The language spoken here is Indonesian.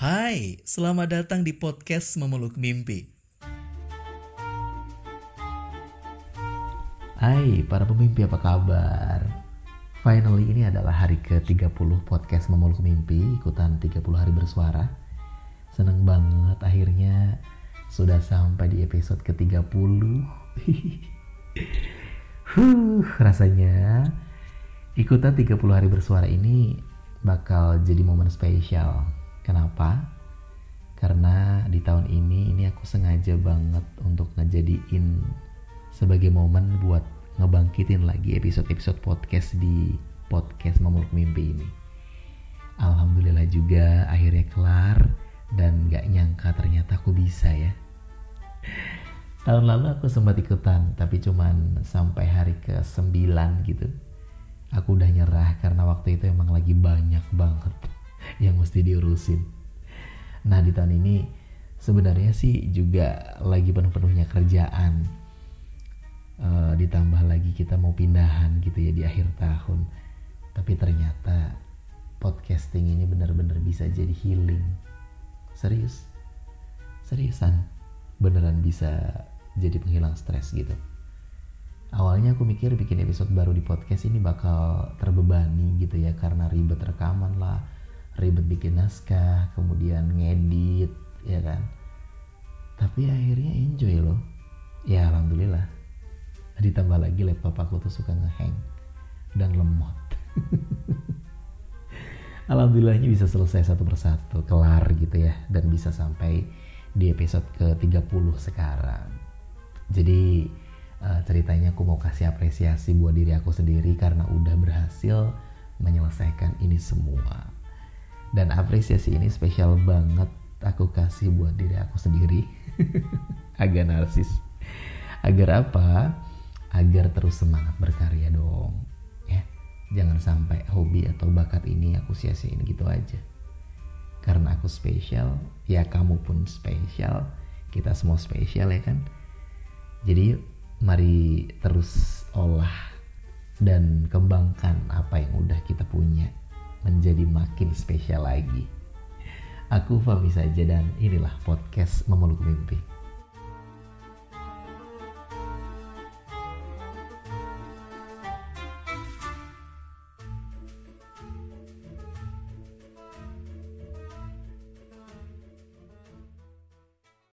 Hai, selamat datang di podcast Memeluk Mimpi. Hai para pemimpi apa kabar? Finally ini adalah hari ke-30 podcast Memeluk Mimpi ikutan 30 hari bersuara. Seneng banget akhirnya sudah sampai di episode ke-30. huh, rasanya ikutan 30 hari bersuara ini bakal jadi momen spesial. Kenapa? Karena di tahun ini ini aku sengaja banget untuk ngejadiin sebagai momen buat ngebangkitin lagi episode-episode podcast di podcast Memeluk Mimpi ini. Alhamdulillah juga akhirnya kelar dan gak nyangka ternyata aku bisa ya. Tahun lalu aku sempat ikutan tapi cuman sampai hari ke-9 gitu. Aku udah nyerah karena waktu itu emang lagi banyak banget yang mesti diurusin. Nah di tahun ini sebenarnya sih juga lagi penuh-penuhnya kerjaan. Uh, ditambah lagi kita mau pindahan gitu ya di akhir tahun. Tapi ternyata podcasting ini benar-benar bisa jadi healing. Serius? Seriusan? Beneran bisa jadi penghilang stres gitu. Awalnya aku mikir bikin episode baru di podcast ini bakal terbebani gitu ya karena ribet rekaman lah ribet bikin naskah kemudian ngedit ya kan? Tapi akhirnya enjoy loh. Ya alhamdulillah. Ditambah lagi laptop aku tuh suka ngehang dan lemot. Alhamdulillahnya bisa selesai satu persatu kelar gitu ya dan bisa sampai di episode ke 30 sekarang. Jadi uh, ceritanya aku mau kasih apresiasi buat diri aku sendiri karena udah berhasil menyelesaikan ini semua dan apresiasi ini spesial banget aku kasih buat diri aku sendiri. Agak narsis. Agar apa? Agar terus semangat berkarya dong. Ya jangan sampai hobi atau bakat ini aku sia-siain gitu aja. Karena aku spesial ya kamu pun spesial. Kita semua spesial ya kan? Jadi mari terus olah dan kembangkan apa yang udah kita punya menjadi makin spesial lagi. Aku Fahmi saja dan inilah podcast Memeluk Mimpi.